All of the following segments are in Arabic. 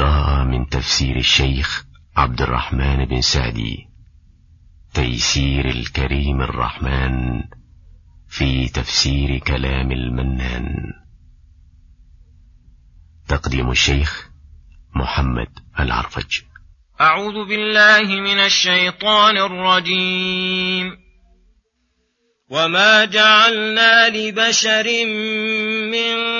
قراءة من تفسير الشيخ عبد الرحمن بن سعدي. تيسير الكريم الرحمن في تفسير كلام المنان. تقديم الشيخ محمد العرفج. أعوذ بالله من الشيطان الرجيم. وما جعلنا لبشر من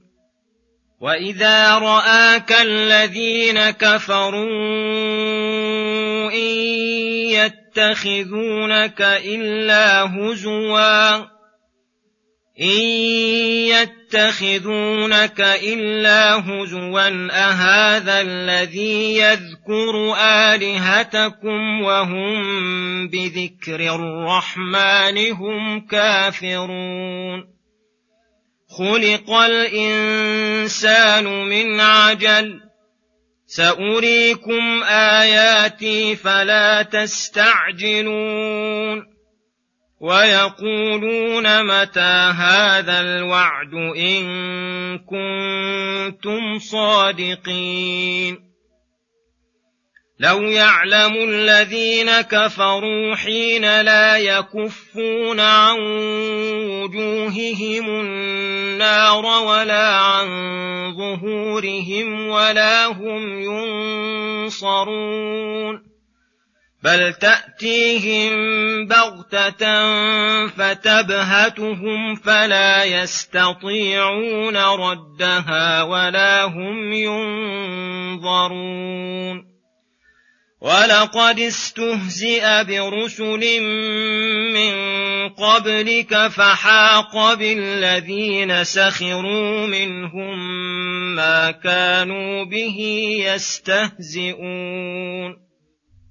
واذا راك الذين كفروا ان يتخذونك الا هزوا ان يتخذونك الا هزوا اهذا الذي يذكر الهتكم وهم بذكر الرحمن هم كافرون خلق الانسان من عجل. ساريكم اياتي فلا تستعجلون. ويقولون متى هذا الوعد ان كنتم صادقين. لو يعلم الذين كفروا حين لا يكفون عن وجوههم النار ولا عن ظهورهم ولا هم ينصرون بل تأتيهم بغتة فتبهتهم فلا يستطيعون ردها ولا هم ينظرون ولقد استهزئ برسل من قبلك فحاق بالذين سخروا منهم ما كانوا به يستهزئون.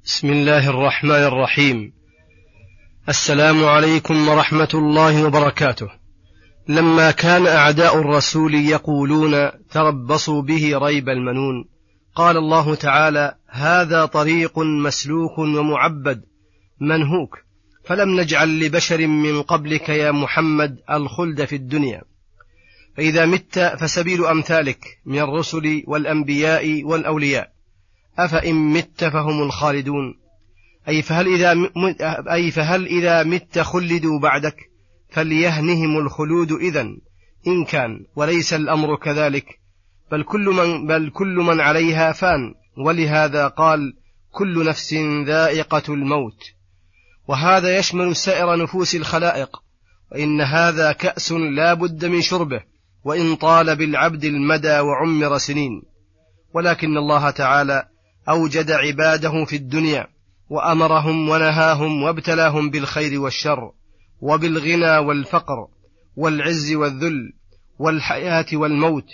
بسم الله الرحمن الرحيم. السلام عليكم ورحمة الله وبركاته. لما كان أعداء الرسول يقولون تربصوا به ريب المنون قال الله تعالى هذا طريق مسلوك ومعبد منهوك فلم نجعل لبشر من قبلك يا محمد الخلد في الدنيا. فإذا مت فسبيل أمثالك من الرسل والأنبياء والأولياء. أفإن مت فهم الخالدون. أي فهل إذا أي فهل إذا مت خلدوا بعدك؟ فليهنهم الخلود إذا إن كان وليس الأمر كذلك. بل كل من بل كل من عليها فان ولهذا قال كل نفس ذائقة الموت. وهذا يشمل سائر نفوس الخلائق وإن هذا كأس لا بد من شربه وإن طال بالعبد المدى وعمر سنين. ولكن الله تعالى أوجد عباده في الدنيا وأمرهم ونهاهم وابتلاهم بالخير والشر وبالغنى والفقر والعز والذل والحياة والموت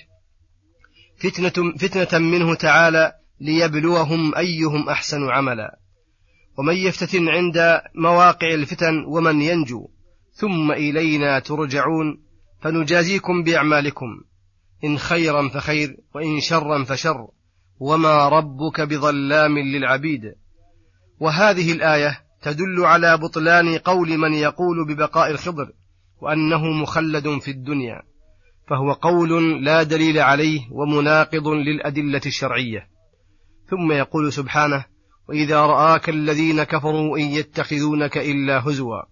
فتنة, فتنة منه تعالى ليبلوهم أيهم أحسن عملا. ومن يفتتن عند مواقع الفتن ومن ينجو ثم إلينا ترجعون فنجازيكم بأعمالكم. إن خيرا فخير وإن شرا فشر. وما ربك بظلام للعبيد. وهذه الآية تدل على بطلان قول من يقول ببقاء الخضر وأنه مخلد في الدنيا. فهو قول لا دليل عليه ومناقض للأدلة الشرعية. ثم يقول سبحانه وإذا رآك الذين كفروا إن يتخذونك إلا هزوا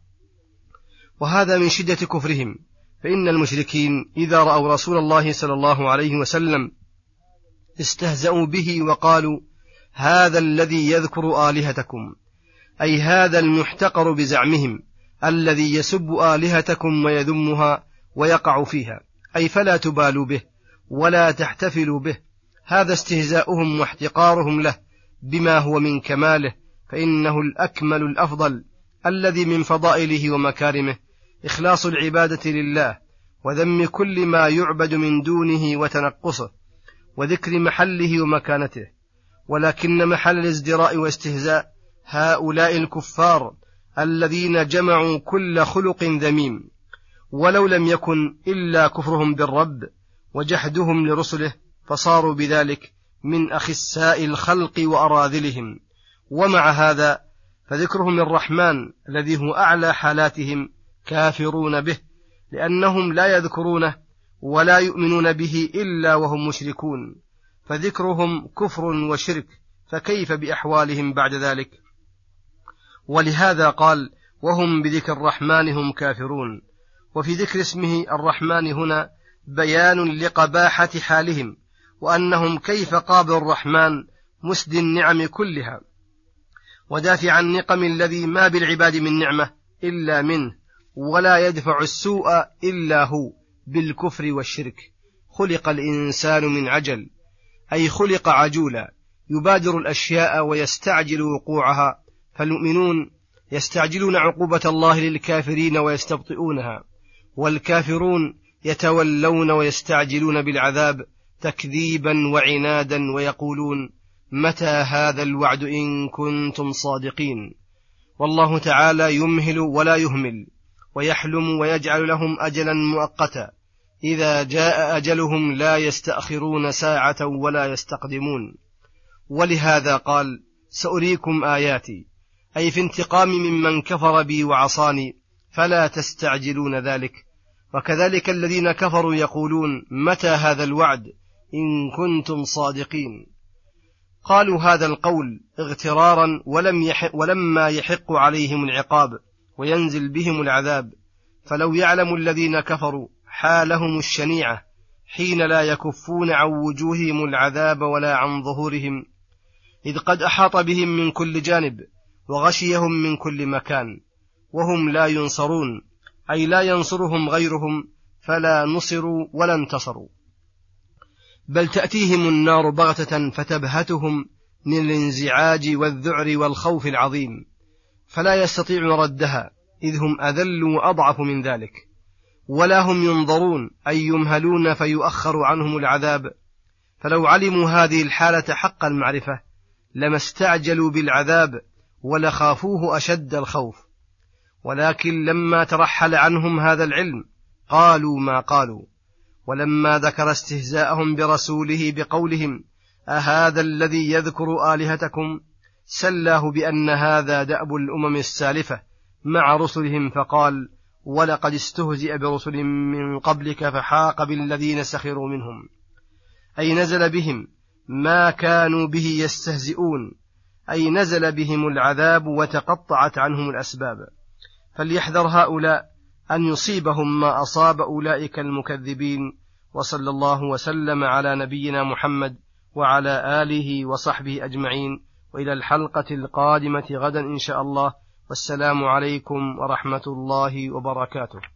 وهذا من شدة كفرهم. فإن المشركين إذا رأوا رسول الله صلى الله عليه وسلم استهزأوا به وقالوا هذا الذي يذكر آلهتكم أي هذا المحتقر بزعمهم الذي يسب آلهتكم ويذمها ويقع فيها أي فلا تبالوا به ولا تحتفلوا به. هذا استهزاؤهم واحتقارهم له بما هو من كماله فإنه الأكمل الأفضل الذي من فضائله ومكارمه. إخلاص العبادة لله وذم كل ما يعبد من دونه وتنقصه وذكر محله ومكانته. ولكن محل الازدراء واستهزاء هؤلاء الكفار الذين جمعوا كل خلق ذميم. ولو لم يكن إلا كفرهم بالرب وجحدهم لرسله فصاروا بذلك من أخساء الخلق وأراذلهم. ومع هذا فذكرهم للرحمن الذي هو أعلى حالاتهم كافرون به لأنهم لا يذكرونه ولا يؤمنون به إلا وهم مشركون. فذكرهم كفر وشرك فكيف بأحوالهم بعد ذلك؟ ولهذا قال وهم بذكر الرحمن هم كافرون وفي ذكر اسمه الرحمن هنا بيان لقباحة حالهم وأنهم كيف قابل الرحمن مسدي النعم كلها. ودافع النقم الذي ما بالعباد من نعمة إلا منه ولا يدفع السوء إلا هو بالكفر والشرك. خلق الإنسان من عجل أي خلق عجولا يبادر الأشياء ويستعجل وقوعها. فالمؤمنون يستعجلون عقوبة الله للكافرين ويستبطئونها. والكافرون يتولون ويستعجلون بالعذاب تكذيبا وعنادا ويقولون متى هذا الوعد إن كنتم صادقين؟ والله تعالى يمهل ولا يهمل ويحلم ويجعل لهم أجلا مؤقتا. إذا جاء أجلهم لا يستأخرون ساعة ولا يستقدمون. ولهذا قال سأريكم آياتي. أي في انتقام ممن كفر بي وعصاني فلا تستعجلون ذلك. وكذلك الذين كفروا يقولون متى هذا الوعد إن كنتم صادقين. قالوا هذا القول اغترارا ولم يحق ولما يحق عليهم العقاب وينزل بهم العذاب. فلو يعلم الذين كفروا حالهم الشنيعة حين لا يكفون عن وجوههم العذاب ولا عن ظهورهم إذ قد أحاط بهم من كل جانب وغشيهم من كل مكان. وهم لا ينصرون أي لا ينصرهم غيرهم فلا نصروا ولا انتصروا. بل تأتيهم النار بغتة فتبهتهم من الانزعاج والذعر والخوف العظيم فلا يستطيعون ردها إذ هم أذل وأضعف من ذلك. ولا هم ينظرون أي يمهلون فيؤخر عنهم العذاب. فلو علموا هذه الحالة حق المعرفة لما استعجلوا بالعذاب ولخافوه أشد الخوف. ولكن لما ترحل عنهم هذا العلم قالوا ما قالوا. ولما ذكر استهزاءهم برسوله بقولهم أهذا الذي يذكر آلهتكم؟ سلاه بأن هذا دأب الأمم السالفة مع رسلهم فقال ولقد استهزئ برسل من قبلك فحاق بالذين سخروا منهم. أي نزل بهم ما كانوا به يستهزئون. أي نزل بهم العذاب وتقطعت عنهم الأسباب. فليحذر هؤلاء أن يصيبهم ما أصاب أولئك المكذبين وصلى الله وسلم على نبينا محمد وعلى آله وصحبه أجمعين. وإلى الحلقة القادمة غدا إن شاء الله. والسلام عليكم ورحمة الله وبركاته.